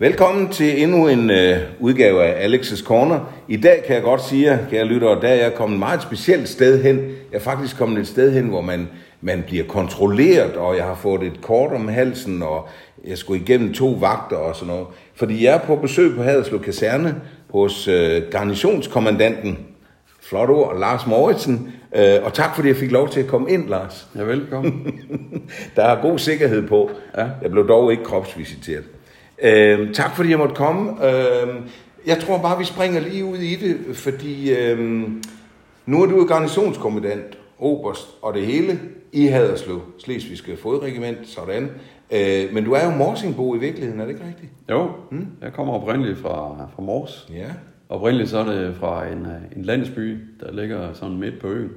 Velkommen til endnu en øh, udgave af Alex's Corner. I dag kan jeg godt sige jer, kære lyttere, der er jeg kommet et meget specielt sted hen. Jeg er faktisk kommet et sted hen, hvor man, man bliver kontrolleret, og jeg har fået et kort om halsen, og jeg skulle igennem to vagter og sådan noget. Fordi jeg er på besøg på Haderslev Kaserne hos øh, garnisonskommandanten, flot ord, Lars Mauritsen. Øh, og tak fordi jeg fik lov til at komme ind, Lars. Ja, velkommen. Der er god sikkerhed på. Ja. Jeg blev dog ikke kropsvisiteret. Øh, tak fordi jeg måtte komme. Øh, jeg tror bare, vi springer lige ud i det, fordi øh, nu er du garnisonskommandant, oberst og det hele i Haderslev, Slesvigske Fodregiment, sådan. Øh, men du er jo Morsingbo i virkeligheden, er det ikke rigtigt? Jo, mm. jeg kommer oprindeligt fra, fra Mors. Ja. Oprindeligt så er det fra en, øh, en landsby, der ligger sådan midt på øen.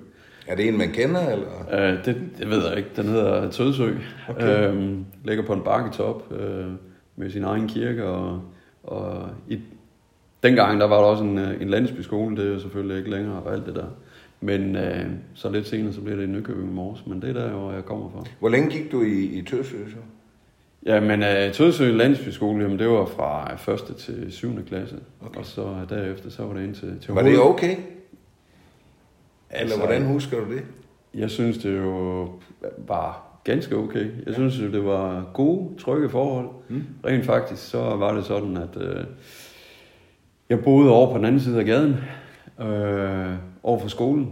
Er det en, man kender, eller? Øh, det, det ved jeg ikke. Den hedder Tødsø. Okay. Øhm, ligger på en bakketop øh, med sin egen kirke. Og, og i, dengang der var der også en, øh, en landsbyskole. Det er jo selvfølgelig ikke længere og alt det der. Men øh, så lidt senere, så bliver det i Nykøbing i Mors. Men det er der, hvor jeg kommer fra. Hvor længe gik du i, i Tøsø så? Ja, men uh, Tødsø Landsbyskole, jamen, det var fra 1. til 7. klasse. Okay. Og så uh, derefter, så var det ind til, til Var det okay? Eller Altså, hvordan husker du det? Jeg synes, det jo var ganske okay. Jeg synes, jo, det var gode, trygge forhold. Mm. Rent faktisk, så var det sådan, at uh, jeg boede over på den anden side af gaden, uh, over for skolen.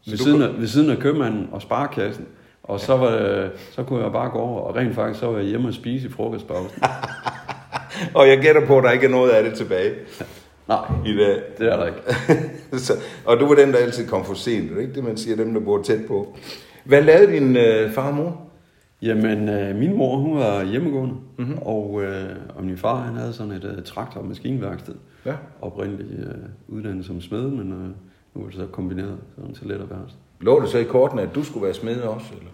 Så Ved siden, af, ved siden af købmanden og sparekassen. Og så, var det, så kunne jeg bare gå over, og rent faktisk, så var jeg hjemme og spise i frokostpausen. Og jeg gætter på, at der ikke er noget af det tilbage Nej, i dag. det er der ikke. så, og du var den, der altid kom for sent, ikke det, man siger, dem, der bor tæt på? Hvad lavede din øh, far og mor? Jamen, øh, min mor, hun var hjemmegående, mm-hmm. og, øh, og min far, han havde sådan et øh, traktor- og maskinværksted. Ja. Oprindeligt øh, uddannet som smed, men øh, nu er det så kombineret sådan til let og værst. Lå det så i kortene, at du skulle være smed også? Eller?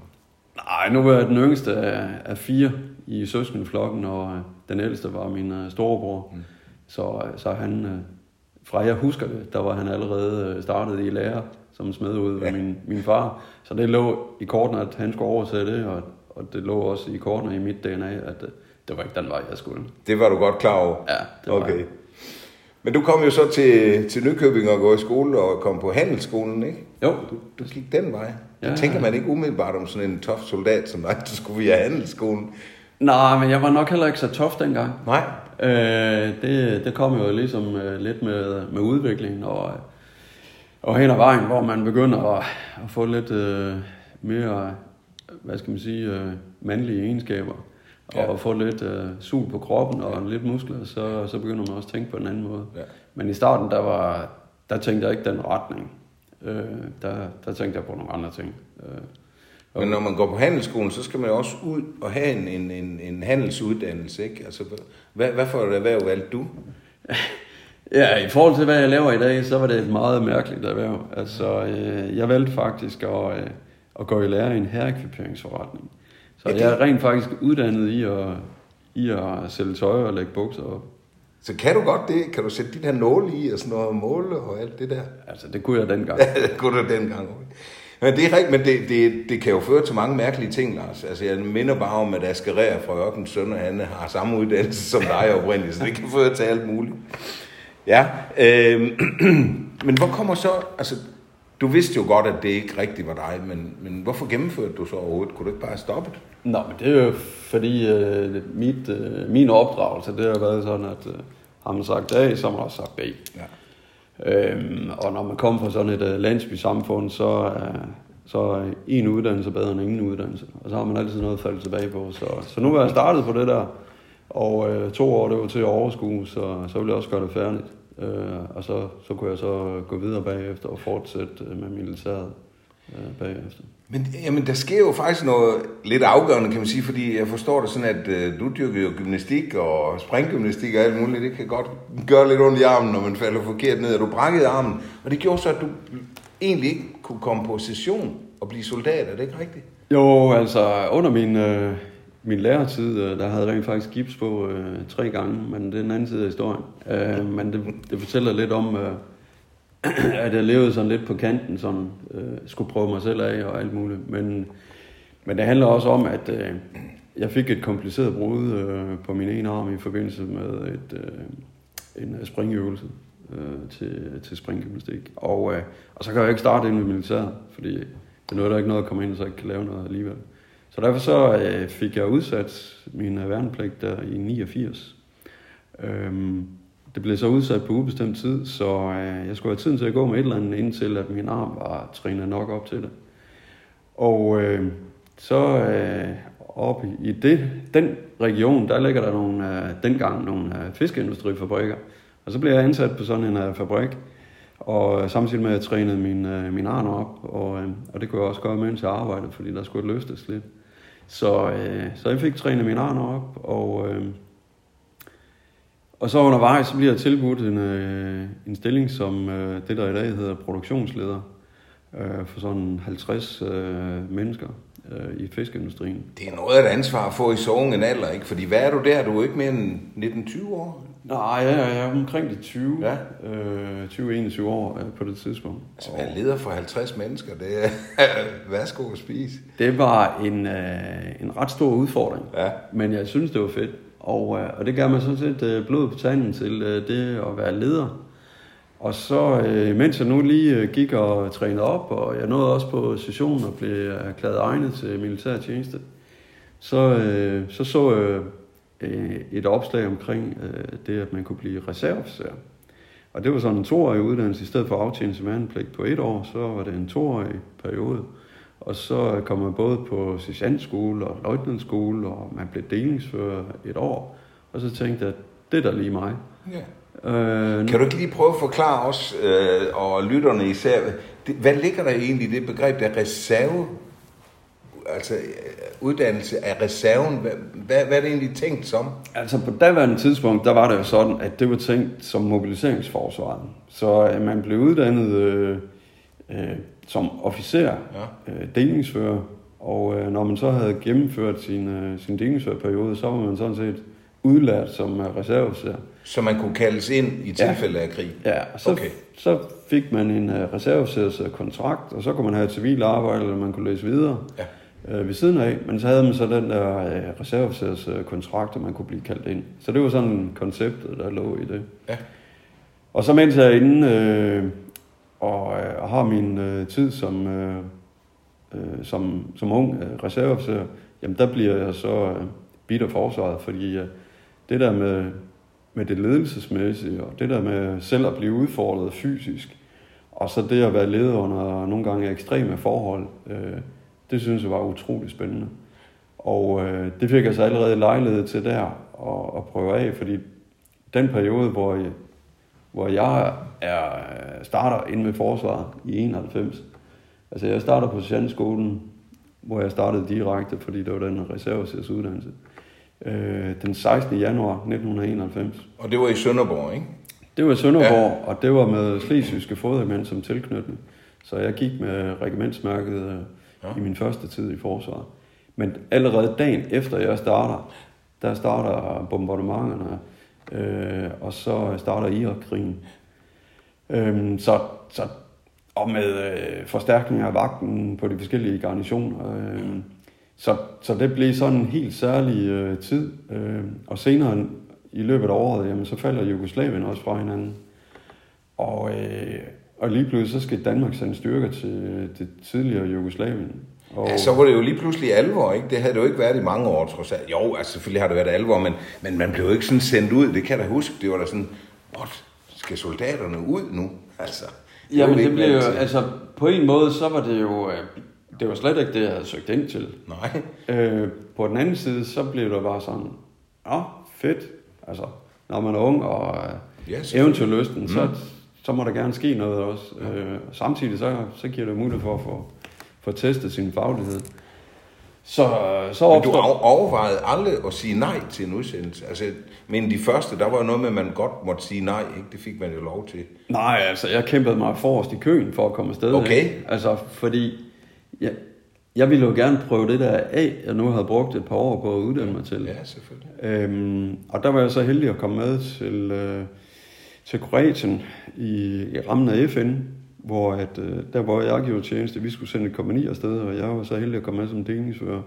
Nej, nu var jeg den yngste af, af fire i søskendeflokken, og øh, den ældste var min øh, storebror. Mm. Så, øh, så han, øh, fra jeg husker det, der var han allerede øh, startet i lærer som smed ud Ja. min, min far. Så det lå i kortene, at han skulle oversætte, og, og det lå også i kortene i mit DNA, at øh, det var ikke den vej, jeg skulle. Det var du godt klar over? Ja, det var Okay. jeg. Men du kom jo så til, til Nykøbing og gå i skole og kom på handelsskolen, ikke? Jo, Du, du gik den vej. Ja. Det tænker man ikke umiddelbart om sådan en tof soldat som dig, der skulle via handelsskolen. Nej, men jeg var nok heller ikke så tof dengang. Nej. Øh, det, det kom jo ligesom øh, lidt med, med udviklingen og, og hen ad vejen, hvor man begynder at, at få lidt øh, mere, hvad skal man sige, øh, mandlige egenskaber. Ja. Og få lidt øh, sul på kroppen og lidt muskler, så, så begynder man også at tænke på en anden måde. Ja. Men i starten, der, var, der tænkte jeg ikke den retning. Øh, der, der tænkte jeg på nogle andre ting. Øh, Men når man går på handelsskolen, så skal man jo også ud og have en, en, en, en handelsuddannelse, ikke? Altså, hvad, hvad for et erhverv valgte du? Ja, i forhold til hvad jeg laver i dag, så var det et meget mærkeligt erhverv. Altså, øh, jeg valgte faktisk at, øh, at gå i lære i en herrekviperingsforretning. Så Ja, det- jeg er rent faktisk uddannet i at, i at sælge tøj og lægge bukser op. Så kan du godt det? Kan du sætte de der nåle i og sådan noget og måle og alt det der? Altså, det kunne jeg dengang. Ja, det kunne du dengang. Men det er rigtigt, men det, det, det kan jo føre til mange mærkelige ting, Lars. Altså, jeg minder bare om, at Askerer fra Ørkens Søn og han har samme uddannelse som dig oprindeligt, så det kan føre til alt muligt. Ja, øh, men hvor kommer så, altså, du vidste jo godt, at det ikke rigtigt var dig, men, men hvorfor gennemførte du så overhovedet? Kunne du ikke bare have stoppet? Nå, men det er jo fordi, øh, mit, øh, min opdragelse, det har været sådan, at øh, har man sagt A, så har man også sagt B. Ja. Øhm, og når man kommer fra sådan et uh, landsby-samfund, så, uh, så er en uddannelse bedre end ingen uddannelse. Og så har man altid noget at falde tilbage på. Så, så nu er jeg startet på det der, og uh, to år det var til at overskue, så, så ville jeg også gøre det færdigt. Uh, og så, så kunne jeg så gå videre bagefter og fortsætte uh, med militæret uh, bagefter. Men jamen, der sker jo faktisk noget lidt afgørende, kan man sige, fordi jeg forstår det sådan, at øh, du dyrker jo gymnastik og springgymnastik og alt muligt. Det kan godt gøre lidt ondt i armen, når man falder forkert ned, og du brækkede armen. Og det gjorde så, at du egentlig ikke kunne komme på session og blive soldat, er det ikke rigtigt? Jo, altså under min, øh, min læretid, øh, der havde rent faktisk gips på øh, tre gange, men det er den anden side af historien. Øh, men det, det fortæller lidt om, øh, at jeg levede sådan lidt på kanten, sådan, øh, skulle prøve mig selv af og alt muligt. Men, men det handler også om, at øh, jeg fik et kompliceret brud øh, på min ene arm i forbindelse med et, øh, en øh, springøvelse øh, til, til springgymnastik. Og, øh, og så kan jeg ikke starte ind i militæret, fordi det er ikke noget at komme ind, så jeg ikke kan lave noget alligevel. Så derfor så øh, fik jeg udsat min værnepligt der i 89. Øhm, det blev så udsat på ubestemt tid, så øh, jeg skulle have tiden til at gå med et eller andet, indtil at min arm var trænet nok op til det. Og øh, så øh, oppe i det, den region, der ligger der nogle, øh, dengang nogle øh, fiskeindustrifabrikker. Og så blev jeg ansat på sådan en øh, fabrik, og samtidig med at jeg trænede min, øh, min arm op, og, øh, og det kunne jeg også gøre, mens jeg arbejdede, fordi der skulle løftes lidt. Så, øh, så jeg fik trænet min arm op, og, øh, og så undervejs så bliver jeg tilbudt en, øh, en stilling som øh, det, der i dag hedder produktionsleder øh, for sådan 50 øh, mennesker øh, i fiskeindustrien. Det er noget af et ansvar at få i så en alder, ikke? Fordi hvad er du der? Du er ikke mere end 19-20 år? Nej, jeg er omkring de 20, ja. øh, 20-21 år øh, på det tidspunkt. Altså, være leder for 50 mennesker, det er værsgo at spise. Det var en, øh, en ret stor udfordring, ja. men jeg synes, det var fedt. Og, øh, og det gav mig sådan set øh, blod på tanden til øh, det at være leder. Og så, øh, mens jeg nu lige øh, gik og trænede op, og jeg nåede også på sessionen og blev erklæret egnet til militærtjeneste, så øh, så, så jeg øh, et opslag omkring øh, det, at man kunne blive reserveofficer. Og det var sådan en toårig uddannelse, i stedet for at aftjene sin værnepligt på et år, så var det en toårig periode. Og så kom man både på sergeantskole og løjtnantskole, og man blev delingsfører et år. Og så tænkte jeg, det er da lige mig. Ja. Øh, kan du ikke lige prøve at forklare os, øh, og lytterne især, det, hvad ligger der egentlig i det begreb, der reserve, altså øh, uddannelse af reserven, hvad, hvad, hvad er det egentlig tænkt som? Altså på daværende tidspunkt, der var det jo sådan, at det var tænkt som mobiliseringsforsvaret. Så øh, man blev uddannet øh, øh, som officer, ja. øh, delingsfører, og øh, når man så havde gennemført sin, øh, sin delingsførerperiode, så var man sådan set udlært som øh, reserveofficer. Så man kunne kaldes ind i tilfælde ja. af krig? Ja, så, okay. så fik man en uh, reserveofficers kontrakt, og så kunne man have et civil arbejde, eller man kunne læse videre ja. Uh, ved siden af. Men så havde man så den der uh, reserveofficers kontrakt, og man kunne blive kaldt ind. Så det var sådan konceptet, der lå i det. Ja. Og så mens jeg er inde uh, og, og har min uh, tid som, uh, uh, som, som ung uh, reserveofficer, jamen der bliver jeg så uh, bidt af forsvaret, fordi uh, det der med med det ledelsesmæssige, og det der med selv at blive udfordret fysisk, og så det at være leder under nogle gange ekstreme forhold, øh, det synes jeg var utrolig spændende. Og øh, det fik jeg så allerede lejlighed til der at, at prøve af, fordi den periode, hvor jeg, hvor jeg er, starter ind med forsvaret i 91, altså jeg starter på sergeantskolen, hvor jeg startede direkte, fordi det var den reserveservice uddannelse øh, den 16. januar 1991. Og det var i Sønderborg, ikke? Det var i Sønderborg, ja. og det var med Slesvigske Fodermænd som tilknytning. Så jeg gik med regimentsmærket øh, ja. i min første tid i forsvaret. Men allerede dagen efter jeg starter, der starter bombardementerne, øh, og så starter Irak-krigen. Øh, så, så, og med øh, forstærkninger af vagten på de forskellige garnisoner. Øh, så, så det blev sådan en helt særlig øh, tid. Øh, og senere i løbet af året, jamen, så falder Jugoslavien også fra hinanden. Og, øh, og lige pludselig så skal Danmark sende styrker til det tidligere Jugoslavien. Og... Ja, så var det jo lige pludselig alvor, ikke? Det havde det jo ikke været i mange år, trods alt. Jo, altså selvfølgelig har det været alvor, men, men man blev jo ikke sådan sendt ud. Det kan jeg da huske. Det var da sådan, what? Skal soldaterne ud nu? Altså, det Jamen det blev jo, altså på en måde, så var det jo, øh, det var slet ikke det, jeg havde søgt ind til. Nej. Øh, på den anden side, så blev det bare sådan, ja, fedt. Altså, når man er ung og yes, eventyrlysten, mm. så, så må der gerne ske noget også. Øh, samtidig så, så giver det mulighed for at få, få testet sin faglighed. Så, så opstår... Men du overvejede aldrig at sige nej til en udsendelse? Altså, men de første, der var noget med, at man godt måtte sige nej, ikke? Det fik man jo lov til. Nej, altså, jeg kæmpede mig forrest i køen for at komme afsted. Okay. Ikke? Altså, fordi Ja, jeg ville jo gerne prøve det der af, jeg nu havde brugt et par år på at uddanne mig til. Ja, selvfølgelig. Øhm, og der var jeg så heldig at komme med til, øh, til Kroatien i, i rammen af FN, hvor at, øh, der hvor jeg gjorde tjeneste, vi skulle sende et kompani afsted, og jeg var så heldig at komme med som delingsfører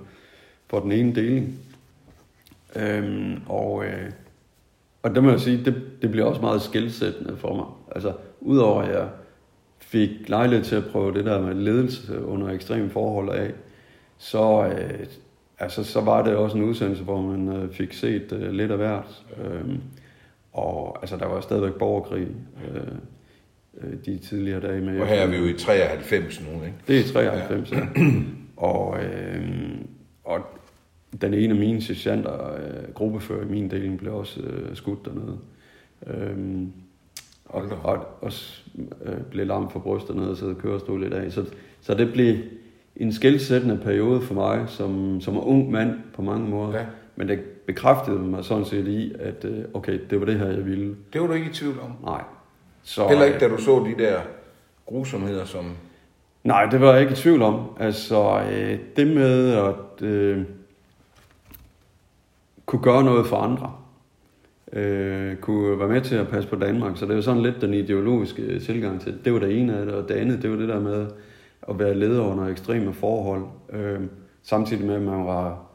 for den ene deling. Øhm, og, øh, og det må jeg sige, det, det bliver også meget skældsættende for mig. Altså, udover at jeg fik lejlighed til at prøve det der med ledelse under ekstreme forhold af, så, øh, altså, så var det også en udsendelse, hvor man øh, fik set øh, lidt af hvert. Øh, og altså, der var stadigvæk borgerkrig øh, øh, de tidligere dage med. Og her er vi jo i 93 nu, ikke? Det er 93, ja. og, øh, og den ene af mine sergeanter, øh, gruppefører i min deling, blev også øh, skudt dernede. Øh, og, og, og øh, blev lam for brystet nede og sad kørestol i dag. Så, så det blev en skældsættende periode for mig, som, som ung mand på mange måder. Ja. Men det bekræftede mig sådan set i, at øh, okay, det var det her, jeg ville. Det var du ikke i tvivl om? Nej. Så, Heller ikke, da du så de der grusomheder, som... Nej, det var jeg ikke i tvivl om. Altså, øh, det med at øh, kunne gøre noget for andre, øh, kunne være med til at passe på Danmark, så det jo sådan lidt den ideologiske tilgang til det. Det var det ene af det, og det andet, det var det der med at være leder under ekstreme forhold, øh, samtidig med, at man var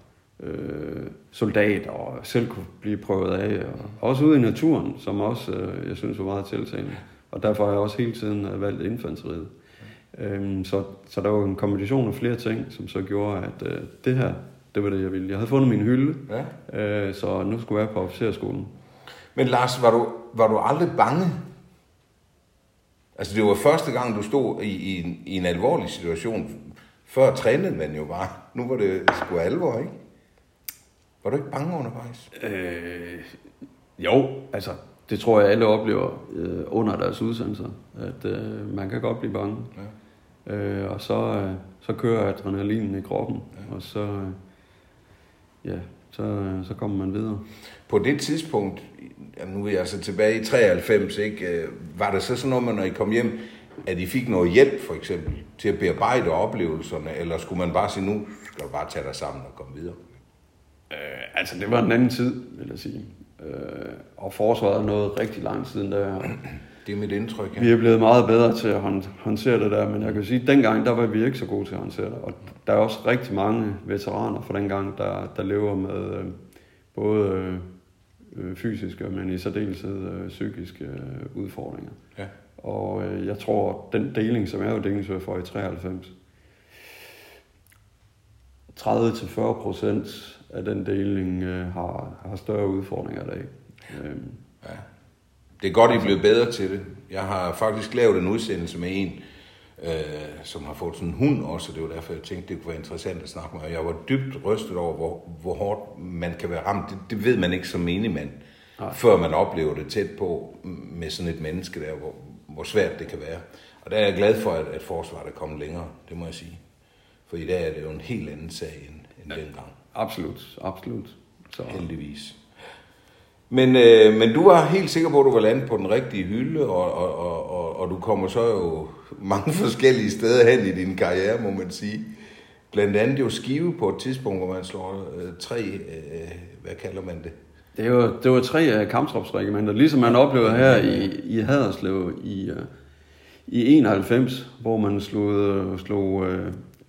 øh, soldat og selv kunne blive prøvet af. Og også ude i naturen, som også, øh, jeg synes, var meget tiltagende. Og derfor har jeg også hele tiden øh, valgt infanteriet. Øhm, så, så der var en kombination af flere ting, som så gjorde, at øh, det her, det var det, jeg ville. Jeg havde fundet min hylde, ja. øh, så nu skulle jeg på officerskolen. Men Lars, var du, var du aldrig bange? Altså det var første gang, du stod i, i, en, i en alvorlig situation. Før trænede man jo bare. Nu var det sgu alvor, ikke? Var du ikke bange undervejs? Øh, jo, altså det tror jeg alle oplever øh, under deres udsendelser, at øh, man kan godt blive bange. Ja. Øh, og så, øh, så kører adrenalinen i kroppen, ja. og så, øh, ja, så, øh, så kommer man videre. På det tidspunkt, nu er jeg altså tilbage i 93, ikke, øh, var det så sådan noget, man, når I kom hjem, at I fik noget hjælp for eksempel til at bearbejde oplevelserne, eller skulle man bare sige, nu skal du bare tage dig sammen og komme videre? Øh, altså, det var en anden tid, vil jeg sige. Øh, og forsvaret er noget rigtig lang siden der. Det er mit indtryk, ja. Vi er blevet meget bedre til at håndtere det der, men jeg kan sige, at dengang, der var vi ikke så gode til at håndtere det. Og der er også rigtig mange veteraner fra dengang, der, der lever med øh, både øh, fysiske, men i særdeleshed øh, psykiske øh, udfordringer. Ja. Og øh, jeg tror, den deling, som jeg jo delingsfører for i 93, 30-40 procent af den deling øh, har, har større udfordringer i dag. Øh. Ja. Det er godt, I er blevet bedre til det. Jeg har faktisk lavet en udsendelse med en, øh, som har fået sådan en hund også, og det var derfor, jeg tænkte, det kunne være interessant at snakke med. Jeg var dybt rystet over, hvor, hvor hårdt man kan være ramt. Det, det ved man ikke som menigmand, Nej. før man oplever det tæt på med sådan et menneske der, hvor, hvor svært det kan være. Og der er jeg glad for, at, at forsvaret er kommet længere, det må jeg sige. For i dag er det jo en helt anden sag end, end ja. dengang. Absolut, absolut. Så. Heldigvis. Men, øh, men du var helt sikker på, at du var landet på den rigtige hylde, og, og, og, og, og du kommer så jo mange forskellige steder hen i din karriere, må man sige. Blandt andet jo Skive på et tidspunkt, hvor man slår øh, tre, øh, hvad kalder man det? Det var, det var tre af kamptropsregimenter, ligesom man oplevede her i, i Haderslev i, uh, i 91, hvor man slog, slog uh,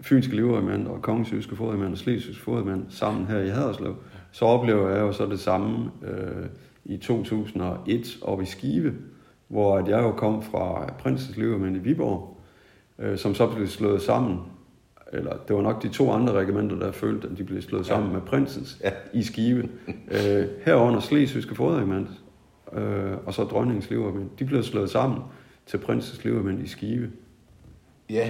Fynske Livregiment og Kongens Jyske Fodregiment og Slesvigske Fodregiment sammen her i Haderslev, så oplever jeg jo så det samme øh, i 2001 oppe i Skive, hvor at jeg jo kom fra Prinsens Livregiment i Viborg, øh, som så blev slået sammen eller det var nok de to andre regimenter, der følte, at de blev slået sammen ja. med prinsens ja. i Skive. øh, herunder Slesvigske Fodregiment, øh, og så Dronningens Livregiment. De blev slået sammen til prinsens Livregiment i Skive. Ja,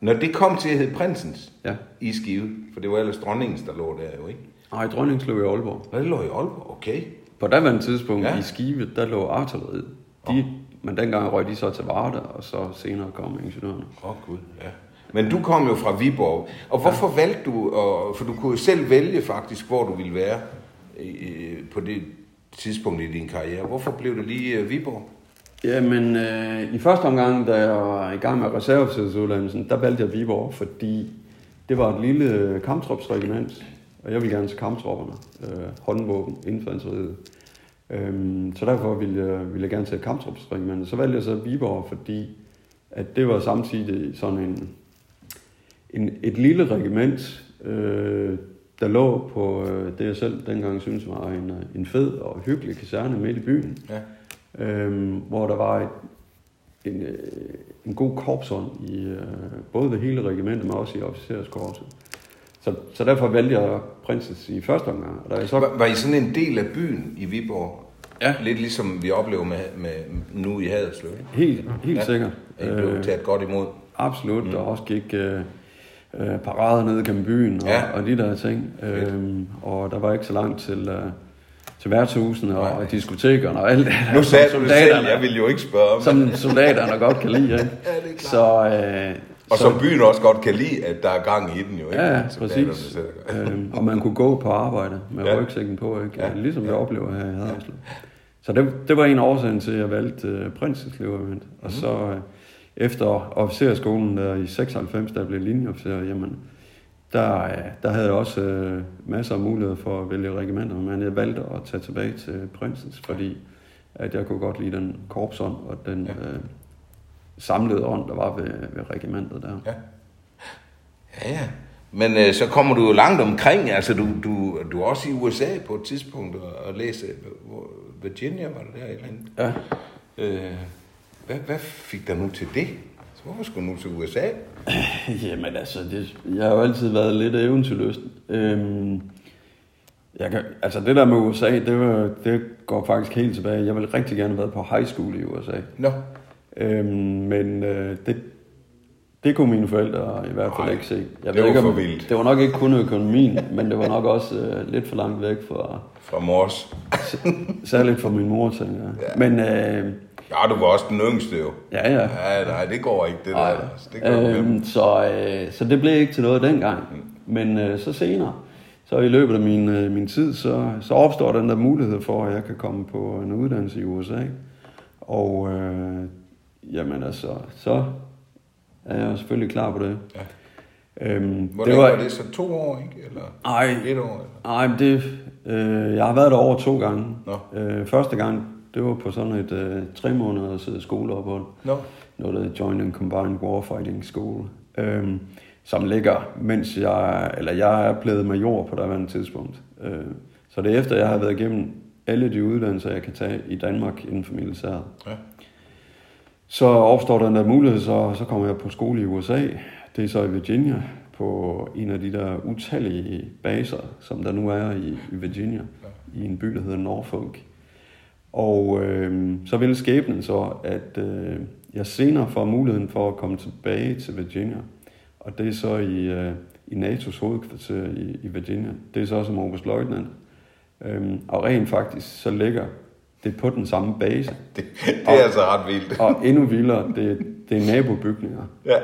når det kom til at hedde prinsens ja. i Skive, for det var ellers dronningens, der lå der jo, ikke? Nej, dronningens lå i Aalborg. Nå, det lå i Aalborg, okay. På daværende tidspunkt ja. i Skive, der lå artilleriet. De, oh. Men dengang røg de så til Varde, og så senere kom ingeniørerne. Åh oh, gud, ja. Men du kom jo fra Viborg, og hvorfor ja. valgte du, og, for du kunne jo selv vælge faktisk, hvor du ville være på det tidspunkt i din karriere. Hvorfor blev det lige uh, Viborg? Jamen, øh, i første omgang, da jeg var i gang med reserveofficersuddannelsen, der valgte jeg Viborg, fordi det var et lille øh, kamptropsregiment, og jeg ville gerne til kamptropperne, øh, håndvåben, infanteriet. Øhm, så derfor ville jeg, ville jeg gerne til kamptropsregimentet. Så valgte jeg så Viborg, fordi at det var samtidig sådan en, en, et lille regiment, øh, der lå på øh, det, jeg selv dengang synes var en, øh, en fed og hyggelig kaserne midt i byen, Ja øhm, hvor der var et, en, øh, en god korpsånd i øh, både ved hele regimentet, men også i officerskorpset. Så, så derfor valgte jeg Princess i første omgang. Og da jeg så, Var, var I sådan en del af byen i Viborg? Ja. Lidt ligesom vi oplever med, med nu i Haderslev. helt, helt Ja. ja. sikkert. I blev Øh, taget godt imod. Absolut, mm. der også gik øh, øh, parader ned gennem byen og, Ja. ja. og de der ting. Øhm, og der var ikke så langt til, øh, til værtshusene og, og diskotekerne og alt det der, Nu som sagde du det selv, jeg ville jo ikke spørge om Som soldaterne godt kan lide, ikke? Ja, det er klart. Så, øh, Og så, som byen også godt kan lide, at der er gang i den jo, ikke? Ja, ja, præcis. øhm, og man kunne gå på arbejde med Ja. ja. rygsækken på, ikke? Ja. Ja. Ligesom vi oplever her i Haderslev. Så det, det var en af årsagen til, at jeg valgte uh, Prinsens Leverment. Og Mhm. så uh, efter officerskolen der i 96, der jeg blev linjeofficer, jamen, der, uh, der havde jeg også uh, masser af muligheder for at vælge regimenter, men jeg valgte at tage tilbage til Prinsens, fordi at jeg kunne godt lide den korpsånd og den Ja. uh, samlede ånd, der var ved, ved regimentet der. Ja. Ja, ja. Men øh, så kommer du jo langt omkring. Altså, du, du, du er også i USA på et tidspunkt og, og læse Virginia, var det der et eller andet? Ja. Øh, hvad, hvad fik dig nu til det? Så hvorfor skulle du nu til USA? Jamen altså, det, jeg har jo altid været lidt eventyrlysten. Øhm, jeg kan, altså det der med USA, det, var, det går faktisk helt tilbage. Jeg ville rigtig gerne have været på high school i USA. Nå, Øhm, men øh, det, det kunne mine forældre i hvert fald Nej, ikke se. Jeg det var ikke, for om- vildt. Det var nok ikke kun økonomien, men det var nok også øh, lidt for langt væk fra, fra Mors. særligt fra min mor, tænker jeg. Ja. Men øh, Ja, du var også den yngste jo. ja, ja. Ja, nej, det går ikke, det Nej. der. Altså, Det går øhm. Øhm, så, øh, så det blev ikke til noget dengang. Men øh, så senere, så i løbet af min, øh, min tid, så, så opstår den der mulighed for, at jeg kan komme på en uddannelse i USA. Og øh, jamen altså, så er jeg selvfølgelig klar på det. Ja. Øhm, Hvor det var... var det så to år, ikke? Eller Ej, et år? Nej, det, øh, jeg har været der over to gange. Nå. Øh, første gang, det var på sådan et øh, tre måneders skoleophold. Nå, Noget, der Joint and Combined Warfighting School. Øhm, som ligger, mens jeg, eller jeg er blevet major på daværende tidspunkt. Øh, så det er efter, jeg har været igennem alle de uddannelser, jeg kan tage i Danmark inden for militæret. ja. Så opstår der en der mulighed, så, så kommer jeg på skole i USA. Det er så i Virginia, på en af de der utallige baser, som der nu er i, i Virginia, i en by, der hedder Norfolk. Og øh, så vil skæbnen så, at øh, jeg senere får muligheden for at komme tilbage til Virginia. Og det er så i, øh, i NATO's hovedkvarter i, i Virginia. Det er så som oberstløjtnant. Øhm, og rent faktisk, så ligger det på den samme base. Det, det er altså ret vildt. Og endnu vildere, det, det er nabobygninger. Ja.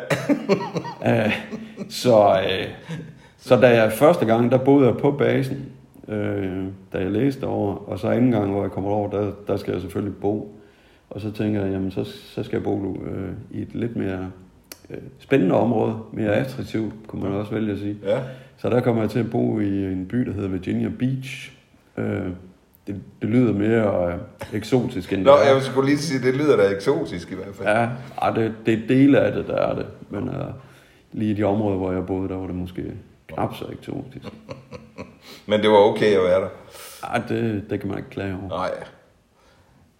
Uh, så, uh, så da jeg første gang, der boede jeg på basen, uh, da jeg læste over, og så anden gang, hvor jeg kommer over, der, der skal jeg selvfølgelig bo. Og så tænker jeg, jamen så, så skal jeg bo uh, i et lidt mere uh, spændende område, mere attraktivt, kunne man også vælge at sige. Ja. Så der kommer jeg til at bo i en by, der hedder Virginia Beach. Uh, det, det lyder mere uh, eksotisk end Nå, det er. jeg skulle lige sige, det lyder da eksotisk i hvert fald. Ja, ej, det, det er dele af det, der er det. Men uh, lige i de områder, hvor jeg boede, der var det måske knap så eksotisk. Men det var okay at være der. Ej, det, det kan man ikke klage over. Nej.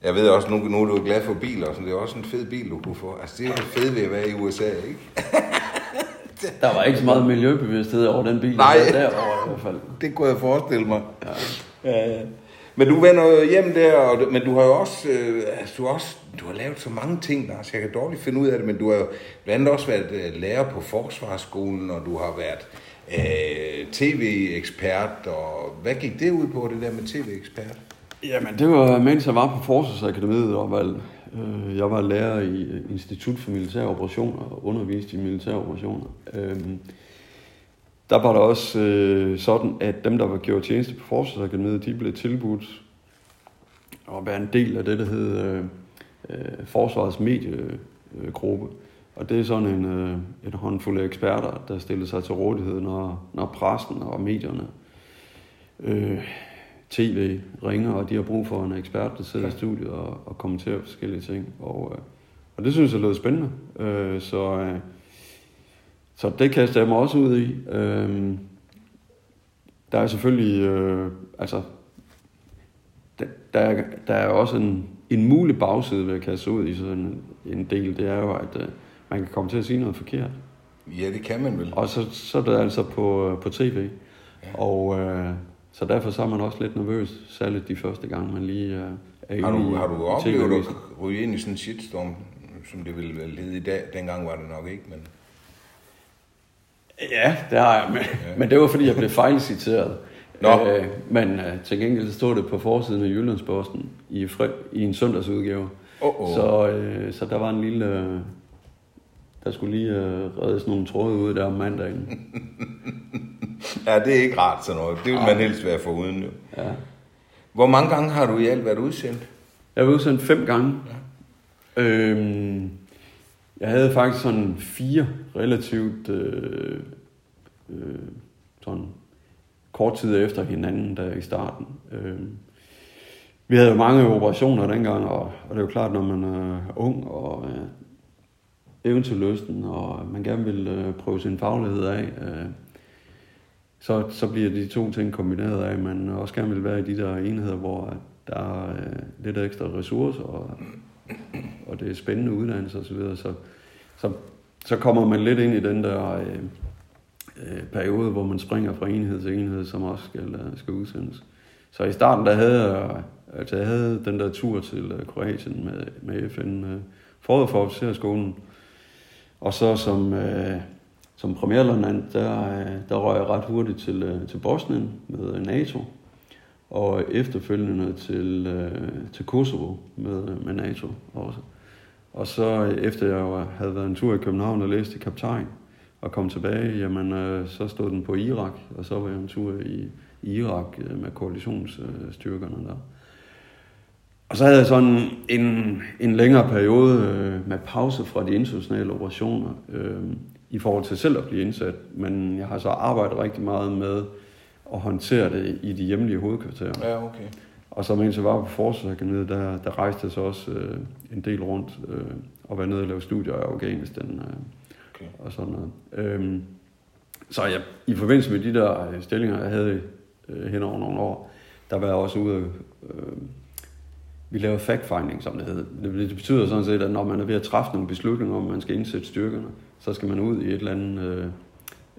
Jeg ved også, nu, nu er du glad for biler, så det er også en fed bil, du kunne få. Altså, det er jo det fede ved at være i USA, ikke? Der var ikke så meget miljøbevidsthed over den bil, Nej. der var derovre i hvert fald. Det kunne jeg forestille mig. Ja. ja. Men du vender jo hjem der, og, du- men du har jo også, øh, altså, du har også, du har lavet så mange ting, der, så jeg kan dårligt finde ud af det, men du har jo blandt andet også været øh, lærer på Forsvarsskolen, og du har været øh, tv-ekspert, og hvad gik det ud på, det der med tv-ekspert? Jamen, det var, mens jeg var på Forsvarsakademiet, og var, øh, jeg var lærer i Institut for Militære Operationer, og underviste i militære operationer. Øh, der var der også øh, sådan, at dem, der var gjort tjeneste på Forsvarsakademiet, de blev tilbudt at være en del af det, der hed øh, øh Forsvarets mediegruppe. Og det er sådan en, øh, en håndfuld af eksperter, der stiller sig til rådighed, når, når pressen og medierne øh, tv ringer, og de har brug for en ekspert, der sidder i studiet og, og kommenterer forskellige ting. Og, øh, og det synes jeg lød spændende. Øh, så, øh, så det kaster jeg mig også ud i. Øh, der er selvfølgelig, øh, altså, der, der, er, der er også en, en mulig bagside ved at kaste ud i sådan en, en del, det er jo, at øh, man kan komme til at sige noget forkert. Ja, det kan man vel. Og så, så er det altså på, på tv. Ja. Og øh, så derfor så er man også lidt nervøs, særligt de første gange, man lige øh, er har du, i Har du oplevet at ryge ind i sådan en shitstorm, som det ville vel hedde i dag? Dengang var det nok ikke, men... Ja, det har jeg, men, ja. men det var fordi, jeg blev fejlciteret. Nå. Øh, men øh, til gengæld stod det på forsiden af Jyllandsposten i, fri, i en søndagsudgave. Oh, oh. Så, øh, så der var en lille... Øh, der skulle lige øh, reddes nogle tråde ud der om mandagen. ja, det er ikke rart sådan noget. Det vil man helst være foruden jo. Ja. Hvor mange gange har du i alt været udsendt? Jeg har været udsendt fem gange. Ja. Øhm, jeg havde faktisk sådan fire relativt øh, øh, sådan kort tid efter hinanden der i starten. Øh, vi havde jo mange operationer dengang, og, og det er jo klart, når man er ung og øh, eventyrlysten, og man gerne vil øh, prøve sin faglighed af, øh, så, så bliver de to ting kombineret af, at man også gerne vil være i de der enheder, hvor der er øh, lidt ekstra ressourcer, og, og det er spændende uddannelse osv., så, så, så, så kommer man lidt ind i den der øh, øh, periode, hvor man springer fra enhed til enhed, som også skal, øh, skal udsendes. Så i starten, der havde jeg, altså jeg havde den der tur til øh, Kroatien med, med FN øh, forud for officerskolen, og så som, øh, som premierlønand, der, øh, der røg jeg ret hurtigt til, øh, til Bosnien med øh, NATO, og efterfølgende til, øh, til Kosovo med, øh, med NATO også. Og så øh, efter jeg havde været en tur i København og læste kaptajn, og kom tilbage, jamen øh, så stod den på Irak, og så var jeg en tur i, i Irak øh, med koalitionsstyrkerne der. Og så havde jeg sådan en, en længere periode øh, med pause fra de internationale operationer øh, i forhold til selv at blive indsat, men jeg har så arbejdet rigtig meget med at håndtere det i de hjemlige hovedkvarterer. Ja, okay. Og så mens jeg var på Forsvarsakademiet, der, der rejste jeg så også øh, en del rundt øh, og var nede og lave studier i Afghanistan øh, okay. og sådan noget. Øhm, så jeg, i forbindelse med de der øh, stillinger, jeg havde øh, hen over nogle år, der var jeg også ude øh, vi laver fact-finding, som det hedder. Det, det betyder sådan set, at når man er ved at træffe nogle beslutninger om, man skal indsætte styrkerne, så skal man ud i et eller andet øh,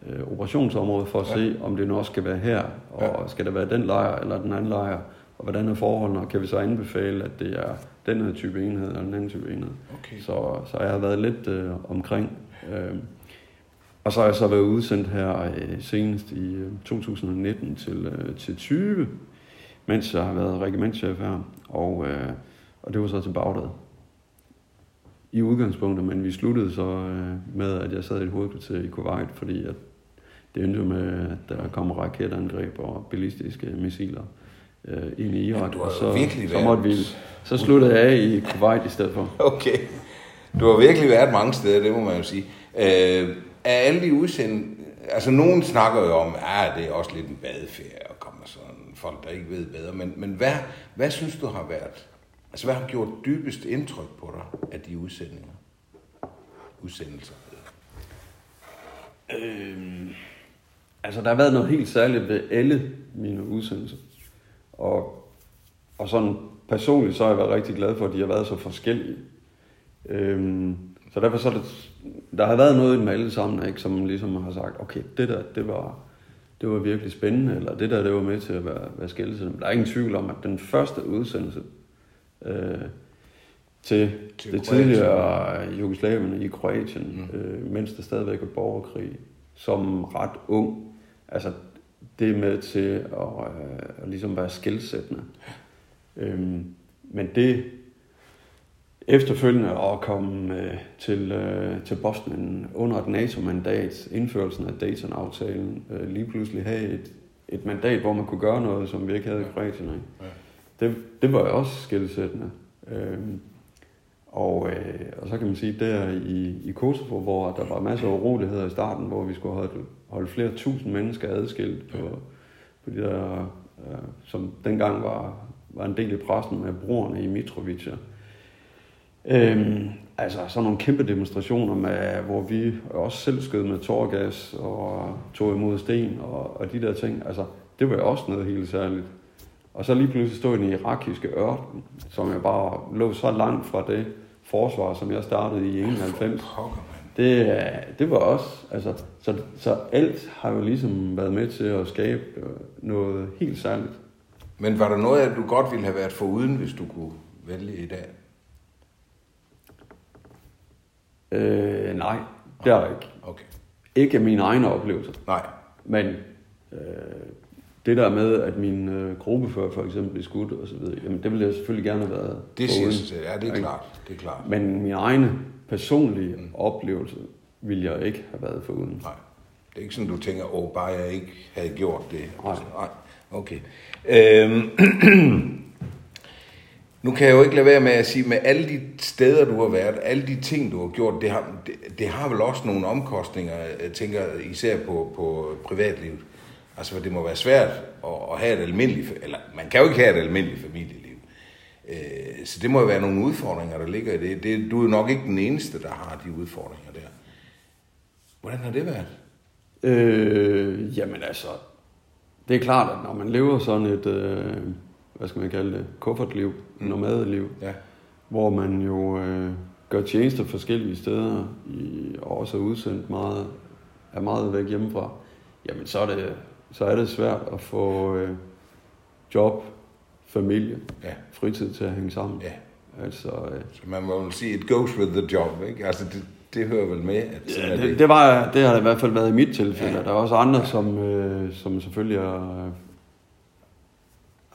øh, operationsområde for at ja. se, om det nu også skal være her, og ja. skal det være den lejr eller den anden lejr, og hvordan er forholdene, og kan vi så anbefale, at det er den her type enhed eller den anden type enhed. Okay. Så, så jeg har været lidt øh, omkring. Øh, og så har jeg så været udsendt her øh, senest i øh, 2019 til, øh, til 20, mens jeg har været regimentschef her, og, øh, og det var så til Bagdad. I udgangspunktet, men vi sluttede så øh, med, at jeg sad i et hovedkvarter i Kuwait, fordi at det endte med, at der kom raketangreb og ballistiske missiler øh, ind i Irak, og så, så, måtte vi, så sluttede jeg af i Kuwait i stedet for. Okay. Du har virkelig været mange steder, det må man jo sige. Øh, er alle de udsendte, altså nogen snakker jo om, at ah, det er også lidt en badeferie, folk, der ikke ved bedre, men, men hvad, hvad synes du har været, altså hvad har gjort dybest indtryk på dig af de udsendinger? Udsendelser? Øhm, altså der har været noget helt særligt ved alle mine udsendelser. Og, og sådan personligt så har jeg været rigtig glad for, at de har været så forskellige. Øhm, så derfor så er det, der har været noget i dem alle sammen, ikke, som ligesom har sagt, okay, det der, det var, det var virkelig spændende, eller det der, det var med til at være, være skældelse. Der er ingen tvivl om, at den første udsendelse øh, til, til det tidligere Jugoslavien i Kroatien, mm. øh, mens der stadigvæk er borgerkrig, som ret ung, altså det er med til at, øh, at ligesom være skældsættende. Øhm, men det efterfølgende at komme øh, til, øh, til Bosnien under et NATO-mandat, indførelsen af Dayton-aftalen, øh, lige pludselig have et, et mandat, hvor man kunne gøre noget, som vi ikke havde i Kroatien. Ja. Det, det var jo også skældsættende. Øhm, og, øh, og så kan man sige, der i, i Kosovo, hvor der var masser af uroligheder i starten, hvor vi skulle holde, holde flere tusind mennesker adskilt på, på de der, øh, som dengang var, var en del i pressen med brugerne i Mitrovica. Øhm, altså sådan nogle kæmpe demonstrationer, med, hvor vi også selv skød med tårgas og tog imod sten og, og de der ting. Altså det var også noget helt særligt. Og så lige pludselig stå i den irakiske ørken, som jeg bare lå så langt fra det forsvar, som jeg startede i 91. Det, det var også, altså, så, så alt har jo ligesom været med til at skabe øh, noget helt særligt. Men var der noget, at du godt ville have været foruden, hvis du kunne vælge i dag? Øh, nej, det er der ikke. Okay. Ikke mine egne oplevelser. Nej. Men øh, det der med, at min øh, gruppefører for eksempel blev skudt og så videre, jamen det ville jeg selvfølgelig gerne have været Det siger sig selv. Ja, det er klart. Det er klart. Men min egne personlige mm. oplevelse ville jeg ikke have været foruden. Nej. Det er ikke sådan, du tænker, åh, bare jeg ikke havde gjort det. Nej. Nej. Okay. Øhm, nu kan jeg jo ikke lade være med at sige, med alle de steder, du har været, alle de ting, du har gjort, det har, det, det har vel også nogle omkostninger, jeg tænker især på, på privatlivet. Altså, for det må være svært at, at have et almindeligt, eller man kan jo ikke have et almindeligt familieliv. Øh, så det må jo være nogle udfordringer, der ligger i det. det. Du er nok ikke den eneste, der har de udfordringer der. Hvordan har det været? Øh, jamen altså, det er klart, at når man lever sådan et, øh, hvad skal man kalde det, kuffertliv, mm. nomadeliv, Ja. hvor man jo øh, gør tjenester forskellige steder, i, og også er udsendt meget, er meget væk hjemmefra, jamen så er det, så er det svært at få øh, job, familie, Ja. fritid til at hænge sammen. Ja. Altså, øh, Så man må jo sige, it goes with the job, ikke? Altså, det, det hører vel med, at Ja, det, det, var, det har det i hvert fald været i mit tilfælde. Ja. Ja. Der er også andre, som, øh, som selvfølgelig er,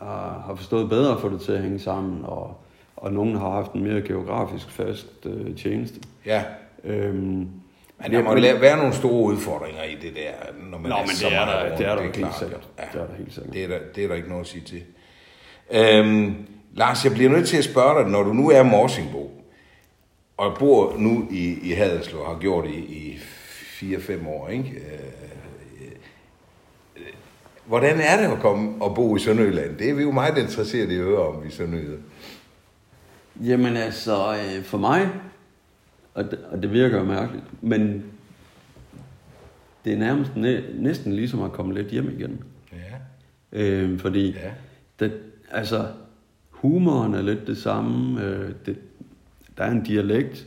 har, forstået bedre at få det til at hænge sammen, og, og nogen har haft en mere geografisk fast øh, tjeneste. Ja, Øhm, men der må men- være nogle store udfordringer i det der, når man Nå, er men så det er meget der- rundt. det er der helt klart. sikkert. Det er der helt sikkert. Det er der, det er der ikke noget at sige til. Øhm, Lars, jeg bliver nødt til at spørge dig, når du nu er Morsingbo, og bor nu i, i Haderslev, har gjort i, i 4-5 år, ikke? Øh, hvordan er det at komme og bo i Sønderjylland? Det er vi jo meget interesserede i at høre om i Sønderjylland. Jamen altså, øh, for mig, og det, og det virker mærkeligt, men det er nærmest næ, næsten ligesom at komme lidt hjem igen. Ja. Øh, fordi Ja. det, altså, humoren er lidt det samme. Øh, det, der er en dialekt.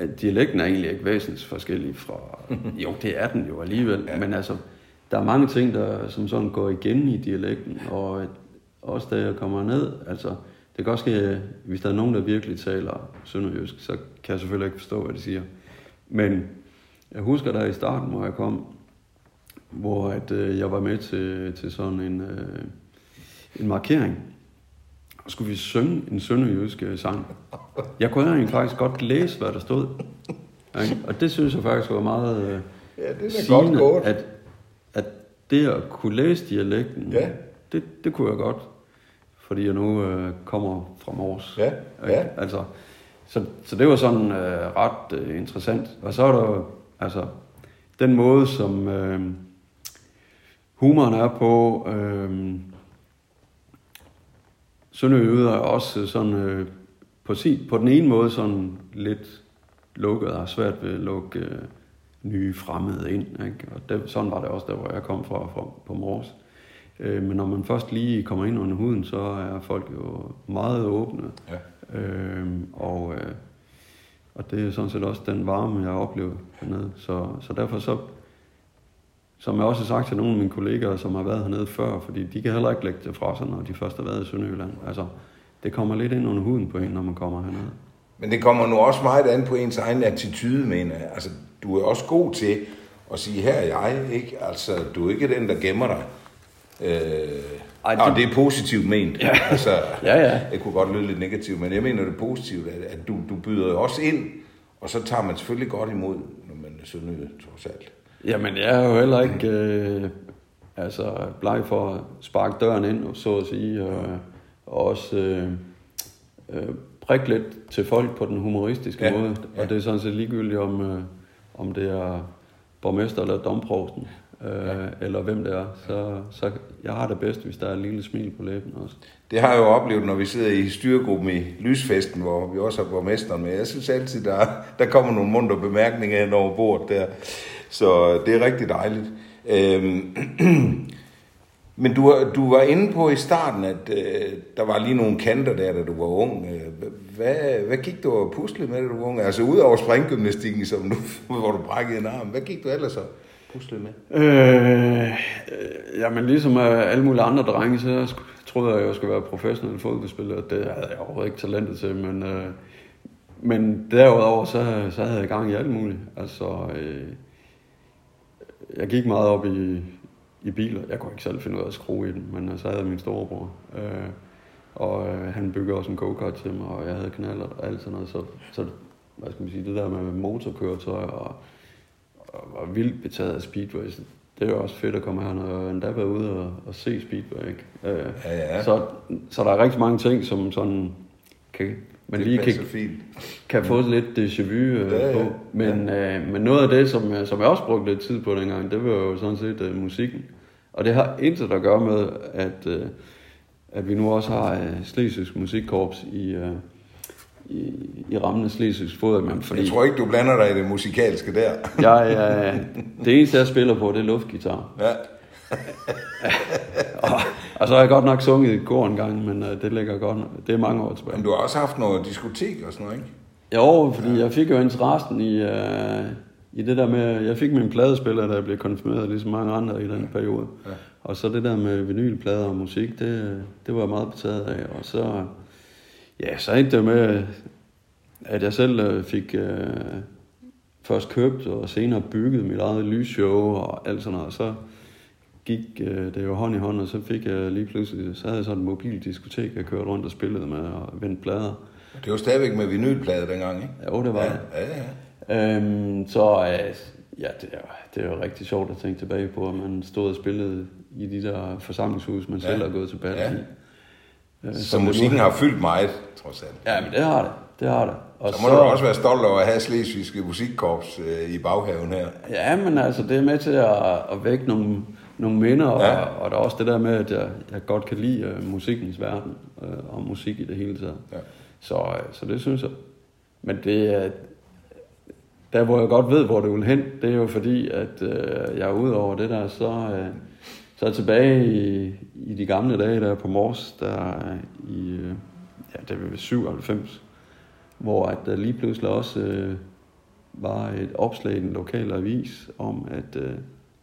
Øh, Dialekten er egentlig ikke væsentligt forskellig fra... jo, det er den jo alligevel. Ja. Men altså, der er mange ting, der som sådan går igen i dialekten. Og også da jeg kommer ned, altså... Det kan også ske, hvis der er nogen, der virkelig taler sønderjysk, så kan jeg selvfølgelig ikke forstå, hvad de siger. Men jeg husker der i starten, hvor jeg kom, hvor at, øh, jeg var med til, til sådan en, øh, en markering. Og skulle vi synge en sønderjysk øh, sang. Jeg kunne egentlig faktisk godt læse, hvad der stod. Ikke? Og det synes jeg faktisk var meget øh, Ja, det er da sigende, godt gået. At det at kunne læse dialekten, Ja. det, det kunne jeg godt. Fordi jeg nu øh, kommer fra Mors. Ja, Ikke? ja. Altså, så, så det var sådan øh, ret øh, interessant. Og så er der altså, den måde, som øh, humoren er på, øh, Sønderjyder er også sådan, øh, på, sin, på den ene måde sådan lidt lukket og har svært ved at lukke øh, nye fremmede ind. Ikke? Og det, sådan var det også der, hvor jeg kom fra, fra på Mors. Øh, men når man først lige kommer ind under huden, så er folk jo meget åbne. Ja. Øh, og, øh, og det er sådan set også den varme, jeg oplever hernede. Så, så derfor så, som jeg også har sagt til nogle af mine kollegaer, som har været hernede før, fordi de kan heller ikke lægge det fra sig, når de først har været i Sønderjylland. Altså, det kommer lidt ind under huden på en, når man kommer hernede. Men det kommer nu også meget an på ens egen attitude, mener jeg. Altså, du er også god til at sige, her er jeg, ikke? Altså, du er ikke den, der gemmer dig. Øh, Ej, det... Og det er positivt ment. Ja. Altså, Ja, ja. Det kunne godt lyde lidt negativt, men jeg mener det er positivt, at, at du, du byder også ind, og så tager man selvfølgelig godt imod, når man er sønderjyde, trods alt. Jamen, jeg er jo heller ikke øh, altså, bleg for at sparke døren ind, så at sige, og, og også øh, øh, prikke lidt til folk på den humoristiske Ja, måde. ja. Og det er sådan set ligegyldigt, om, øh, om det er borgmester eller domprovsten, øh, ja. eller hvem det er. Så, så jeg har det bedst, hvis der er et lille smil på læben også. Det har jeg jo oplevet, når vi sidder i styregruppen i Lysfesten, hvor vi også har borgmesteren med. Jeg synes altid, der, der kommer nogle muntre bemærkninger hen over bordet der. Så det er rigtig dejligt. Øhm, Men du, du var inde på i starten, at øh, der var lige nogle kanter der, da du var ung. Øh, hvad, hvad gik du og puslede med, da du var ung? Altså udover springgymnastikken, som du, hvor du brækkede en arm, hvad gik du ellers så puslede med? Øh, øh, jamen ligesom øh, alle mulige andre drenge, så troede jeg, at jeg skulle være professionel fodboldspiller. Det havde jeg overhovedet ikke talentet til, men, øh, men derudover, så, så havde jeg gang i alt muligt. Altså, øh, jeg gik meget op i, i biler. Jeg kunne ikke selv finde ud af at skrue i den, men øh, så havde jeg min storebror. Øh, og øh, han byggede også en go-kart til mig, og jeg havde kanaler og alt sådan noget. Så, så hvad skal man sige, det der med motorkøretøj og, og var vildt betaget af speedway. Så det er jo også fedt at komme her, når jeg endda været ude og, og se speedway. Ikke? Øh, Ja, ja. Så, så der er rigtig mange ting, som sådan kan, man Det lige kan, fint. kan få lidt déjà vu øh, Ja, ja. på. Men, øh, men noget af det, som, jeg- som jeg også brugte lidt tid på dengang, det var jo sådan set øh, musikken. Og det har intet at gøre med, at, øh, at vi nu også har øh, Slesvigsk Musikkorps i, øh, i, i rammen af Fodboldmand. Fordi Jeg tror ikke, du blander dig i det musikalske der. jeg, jeg, det eneste, jeg spiller på, det er luftgitar. Ja. Og, og så har jeg godt nok sunget i kor en gang, men øh, det ligger godt. Det er mange år tilbage. Men du har også haft noget diskotek og sådan noget, ikke? Jo, fordi jeg fik jo interessen i, øh, i det der med, jeg fik min pladespiller, da jeg blev konfirmeret, ligesom mange andre i den periode. Ja. Og så det der med vinylplader og musik, det, det var jeg meget betaget af. Og så, ja, så endte det med, at jeg selv øh, fik øh, først købt og senere bygget mit eget lysshow og alt sådan noget. Og så gik øh, det jo hånd i hånd, og så fik jeg lige pludselig, så havde jeg sådan et mobildiskotek, jeg kørte rundt og spillede med og vendte plader. Det var stadigvæk med vinylplade dengang, ikke? Jo, det var ja, det. ja, ja. Øhm, så øh, ja, det er, det jo rigtig sjovt at tænke tilbage på, at man stod og spillede i de der forsamlingshus, man Ja. selv har gået til bad Ja. i. Øh, Så musikken har fyldt meget, trods alt. Ja, men det har det. Det har det. Og Så må du også være stolt over at have Slesvigske Musikkorps øh, i baghaven her. Ja, men altså, det er med til at, at vække nogle, nogle minder, og, Ja. og der er også det der med, at jeg, jeg godt kan lide uh, musikkens verden, uh, og musik i det hele taget. Ja. Så, uh, så det synes jeg. Men det er, der hvor jeg godt ved, hvor det vil hen, det er jo fordi, at uh, jeg er ude over det der, så, uh, så er jeg tilbage i, i de gamle dage der på Mors, der uh, i, uh, ja, det var 97, hvor at der lige pludselig også uh, var et opslag i den lokale avis om, at øh,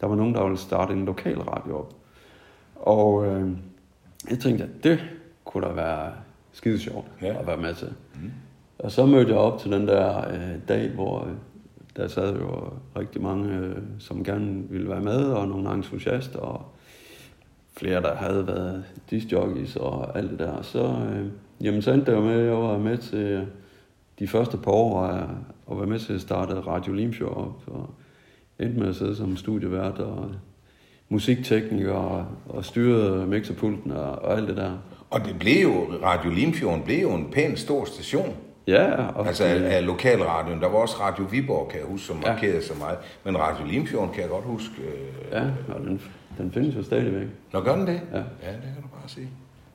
der var nogen, der ville starte en lokal radio op. Og øh, jeg tænkte, at det kunne da være skide sjovt Ja. at være med til. Mm. Og så mødte jeg op til den der øh, dag, hvor øh, der sad jo rigtig mange, øh, som gerne ville være med, og nogle entusiaster, og flere, der havde været discjockeys og alt det der. Så, øh, jamen, så endte det jo med, at jeg var med til de første par år at, at være med til at starte Radio Limfjord op, og endte med at sidde som studievært og musiktekniker og, og styrede mixerpulten og, og alt det der. Og det blev jo, Radio Limfjorden blev jo en pæn stor station. Ja, og Altså af, af lokalradioen. Der var også Radio Viborg, kan jeg huske, som Ja. markerede så meget. Men Radio Limfjorden kan jeg godt huske. Øh... ja, og den, den findes jo stadigvæk. Nå, gør den det? Ja. ja, det kan du bare sige.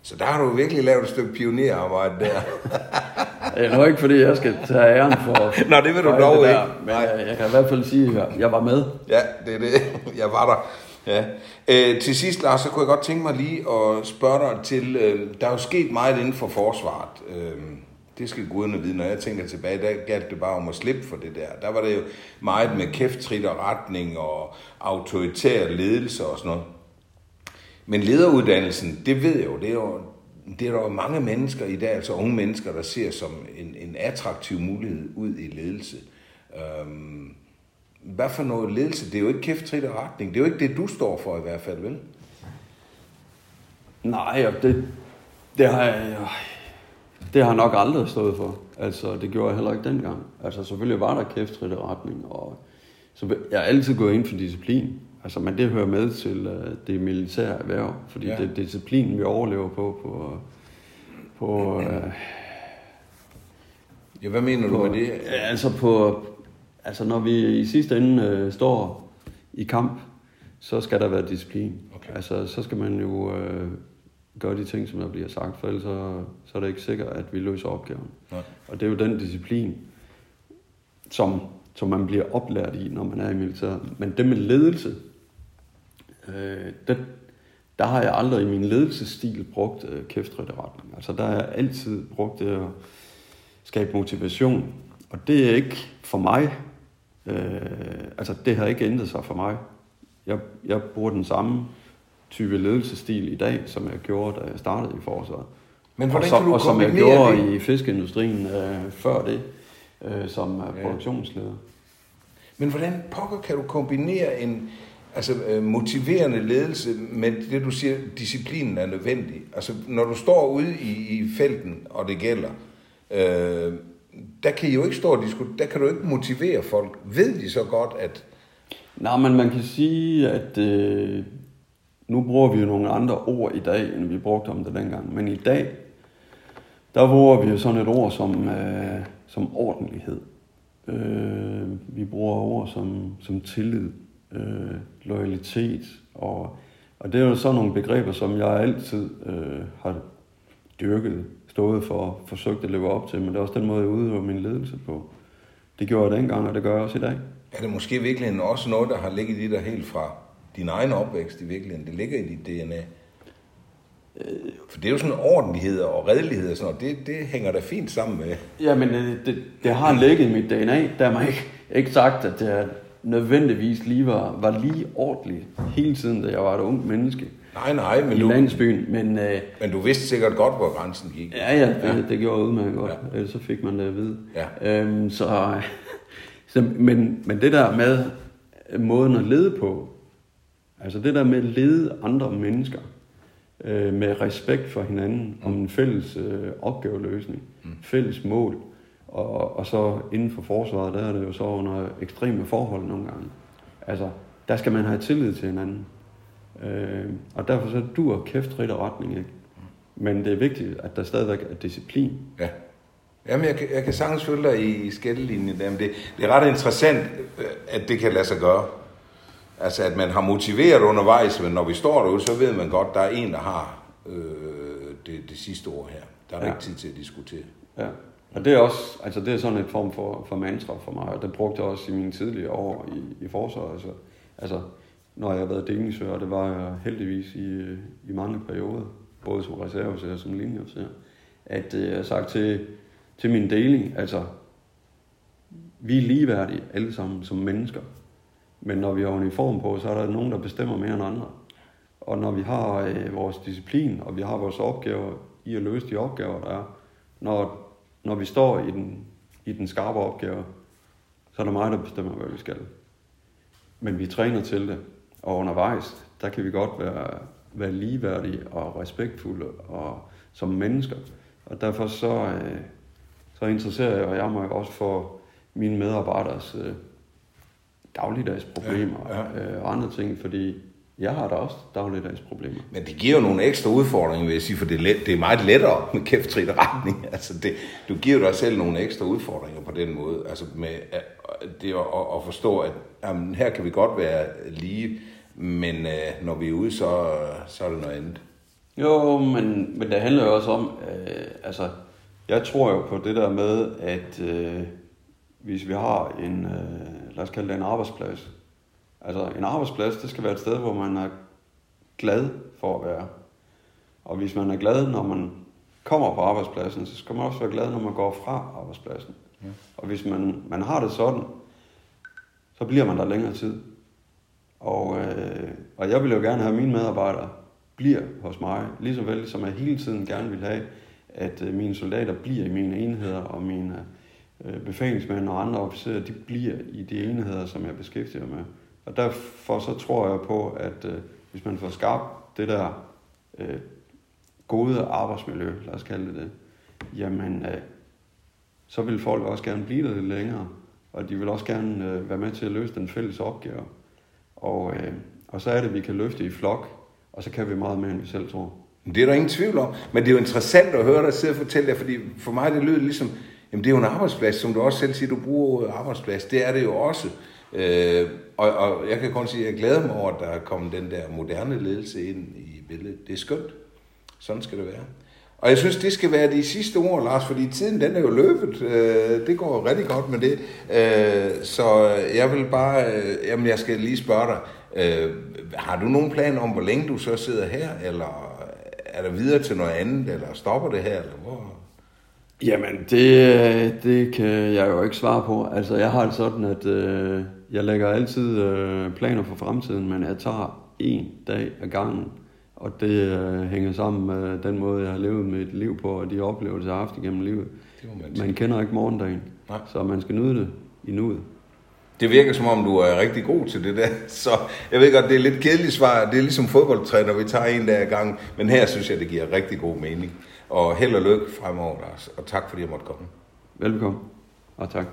Så der har du virkelig lavet et stykke pionerarbejde der. Det er nu ikke, fordi jeg skal tage æren for... Nå, det vil du dog der, ikke. Men jeg, jeg kan i hvert fald sige, at jeg var med. Ja, det er det. Jeg var der. Ja. Øh, til sidst, Lars, så kunne jeg godt tænke mig lige at spørge dig til, øh, der er jo sket meget inden for forsvaret. Øh, det skal guderne vide, når jeg tænker tilbage, der galt det bare om at slippe for det der. Der var det jo meget med kæfttrit og retning og autoritær ledelse og sådan noget. Men lederuddannelsen, det ved jeg jo, det er jo, det er der jo mange mennesker i dag, altså unge mennesker, der ser som en, en attraktiv mulighed ud i ledelse. Øhm, hvad for noget ledelse? Det er jo ikke kæft, trit og retning. Det er jo ikke det, du står for i hvert fald, vel? Nej, og det, det har jeg, det har jeg nok aldrig stået for. Altså, det gjorde jeg heller ikke dengang. Altså, selvfølgelig var der kæft i retning, og så jeg har altid gået ind for disciplin. Altså, men det hører med til uh, det militære erhverv, fordi Ja. det er disciplinen, vi overlever på, på, på, uh, Ja, hvad mener du på med det? Altså, på, altså, når vi i sidste ende uh, står i kamp, så skal der være disciplin. Okay. Altså, så skal man jo uh, gøre de ting, som der bliver sagt, for ellers så, så er det ikke sikkert, at vi løser opgaven. Nej. Og det er jo den disciplin, som, som man bliver oplært i, når man er i militæret. Men det med ledelse, øh, det, der har jeg aldrig i min ledelsesstil brugt øh, kæftretteretning. Altså der har jeg altid brugt det at skabe motivation. Og det er ikke for mig, øh, altså det har ikke ændret sig for mig. Jeg, jeg bruger den samme type ledelsesstil i dag, som jeg gjorde, da jeg startede i forsvaret. Men og, hvordan som, kan du og som jeg gjorde det? i fiskeindustrien øh, før det, øh, som ja. produktionsleder. Men hvordan pokker kan du kombinere en altså, øh, motiverende ledelse men det, du siger, disciplinen er nødvendig? Altså, når du står ude i, i felten, og det gælder, øh, der kan I jo ikke stå og diskutere, der kan du ikke motivere folk. Ved de så godt, at... Nej, men man kan sige, at øh, nu bruger vi jo nogle andre ord i dag, end vi brugte om det dengang. Men i dag, der bruger vi jo sådan et ord som, øh, som ordentlighed. Øh, vi bruger ord som, som tillid, øh, loyalitet, og, og det er jo sådan nogle begreber, som jeg altid øh, har dyrket, stået for, forsøgt at leve op til, men det er også den måde, jeg udøver min ledelse på. Det gjorde jeg dengang, og det gør jeg også i dag. Er det måske virkelig også noget, der har ligget i dig helt fra din egen opvækst i virkeligheden? Det ligger i dit DNA. For det er jo sådan ordentlighed og redelighed og sådan noget. Det, det hænger da fint sammen med. Ja, men det, det, det har ligget i mit DNA. Der har man ikke, ikke sagt, at det nødvendigvis lige var, var lige ordentligt hele tiden, da jeg var et ung menneske Nej, nej, men i du, landsbyen. Men øh, men du vidste sikkert godt, hvor grænsen gik. ja, ja, det, det gjorde jeg udmærket godt. Ja. Ellers så fik man det at vide. Ja. Øhm, så, så, men, men det der med måden at lede på, altså det der med at lede andre mennesker, øh, med respekt for hinanden, om en fælles øh, opgaveløsning, mm. fælles mål, og, og så inden for forsvaret, der er det jo så under ekstreme forhold nogle gange. Altså, der skal man have tillid til hinanden. Øh, og derfor så dur kæft rit og retning, ikke? Men det er vigtigt, at der stadigvæk er disciplin. Ja. Jamen, jeg jeg kan sagtens følge dig i, skældelinjen der, men det, det er ret interessant, øh, at det kan lade sig gøre. Altså, at man har motiveret undervejs, men når vi står derude, så ved man godt, der er en, der har øh, det, det sidste ord her. Der er. Ja. ikke tid til at diskutere. Ja. Og det er også, altså det er sådan en form for, for mantra for mig, og det brugte jeg også i mine tidligere år i, i forsvaret. Altså, altså, når jeg har været delingsfører, og det var jeg heldigvis i, i mange perioder, både som reserveofficer og som linjeofficer, at øh, jeg har sagt til, til min deling, altså, vi er ligeværdige alle sammen som mennesker. Men når vi har uniform på, så er der nogen, der bestemmer mere end andre. Og når vi har øh, vores disciplin, og vi har vores opgaver i at løse de opgaver, der er, når, når vi står i den, i den skarpe opgave, så er der mig, der bestemmer, hvad vi skal. Men vi træner til det, og undervejs, der kan vi godt være, være ligeværdige og respektfulde og, som mennesker. Og derfor så, øh, så interesserer jeg, og jeg mig også for mine medarbejderes øh, dagligdags problemer ja, ja. Øh, og andre ting, fordi jeg har da også dagligdags problemer. Men det giver jo nogle ekstra udfordringer, vil jeg sige, for det er, let, det er meget lettere med kæftrit retning. Altså det, du giver dig selv nogle ekstra udfordringer på den måde. Altså med at, det at, at forstå, at jamen, her kan vi godt være lige, men øh, når vi er ude, så, så er det noget andet. Jo, men, men det handler jo også om, øh, altså, jeg tror jo på det der med, at øh, hvis vi har en, øh, lad os kalde det en arbejdsplads, altså en arbejdsplads, det skal være et sted, hvor man er glad for at være. Og hvis man er glad, når man kommer på arbejdspladsen, så skal man også være glad, når man går fra arbejdspladsen. Ja. Og hvis man, man har det sådan, så bliver man der længere tid. Og, øh, og jeg vil jo gerne have, at mine medarbejdere bliver hos mig, lige så vel som jeg hele tiden gerne vil have, at øh, mine soldater bliver i mine enheder, og mine øh, befalingsmænd og andre officerer, de bliver i de enheder, som jeg beskæftiger med. Og derfor så tror jeg på, at øh, hvis man får skabt det der øh, gode arbejdsmiljø, lad os kalde det det, jamen øh, så vil folk også gerne blive der lidt længere, og de vil også gerne øh, være med til at løse den fælles opgave. Og, øh, og så er det, at vi kan løfte i flok, og så kan vi meget mere, end vi selv tror. Det er der ingen tvivl om, men det er jo interessant at høre dig sidde og fortælle det, fordi for mig det lyder ligesom, jamen det er jo en arbejdsplads, som du også selv siger, du bruger arbejdsplads, det er det jo også. Øh, og, og jeg kan kun sige, at jeg glæder mig over, at der er kommet den der moderne ledelse ind i billedet. Det er skønt. Sådan skal det være. Og jeg synes, det skal være de sidste ord, Lars, fordi tiden den er jo løbet. Øh, det går rigtig godt med det. Øh, så jeg vil bare, øh, jamen jeg skal lige spørge dig, Øh, har du nogen plan om, hvor længe du så sidder her, eller er der videre til noget andet, eller stopper det her, eller hvor? Jamen, det, øh, det kan jeg jo ikke svare på. Altså, jeg har det sådan, at øh, jeg lægger altid øh, planer for fremtiden, men jeg tager en dag ad gangen. Og det øh, hænger sammen med den måde, jeg har levet mit liv på, og de oplevelser, jeg har haft igennem livet. Det man kender ikke morgendagen, Nej. så man skal nyde det i nuet. Det virker som om, du er rigtig god til det der. Så jeg ved godt, det er lidt kedeligt svar. Det er ligesom fodboldtræner, vi tager en dag ad gangen. Men her synes jeg, det giver rigtig god mening. Og held og lykke fremover, Lars. Og tak fordi jeg måtte komme. Velkommen, og tak.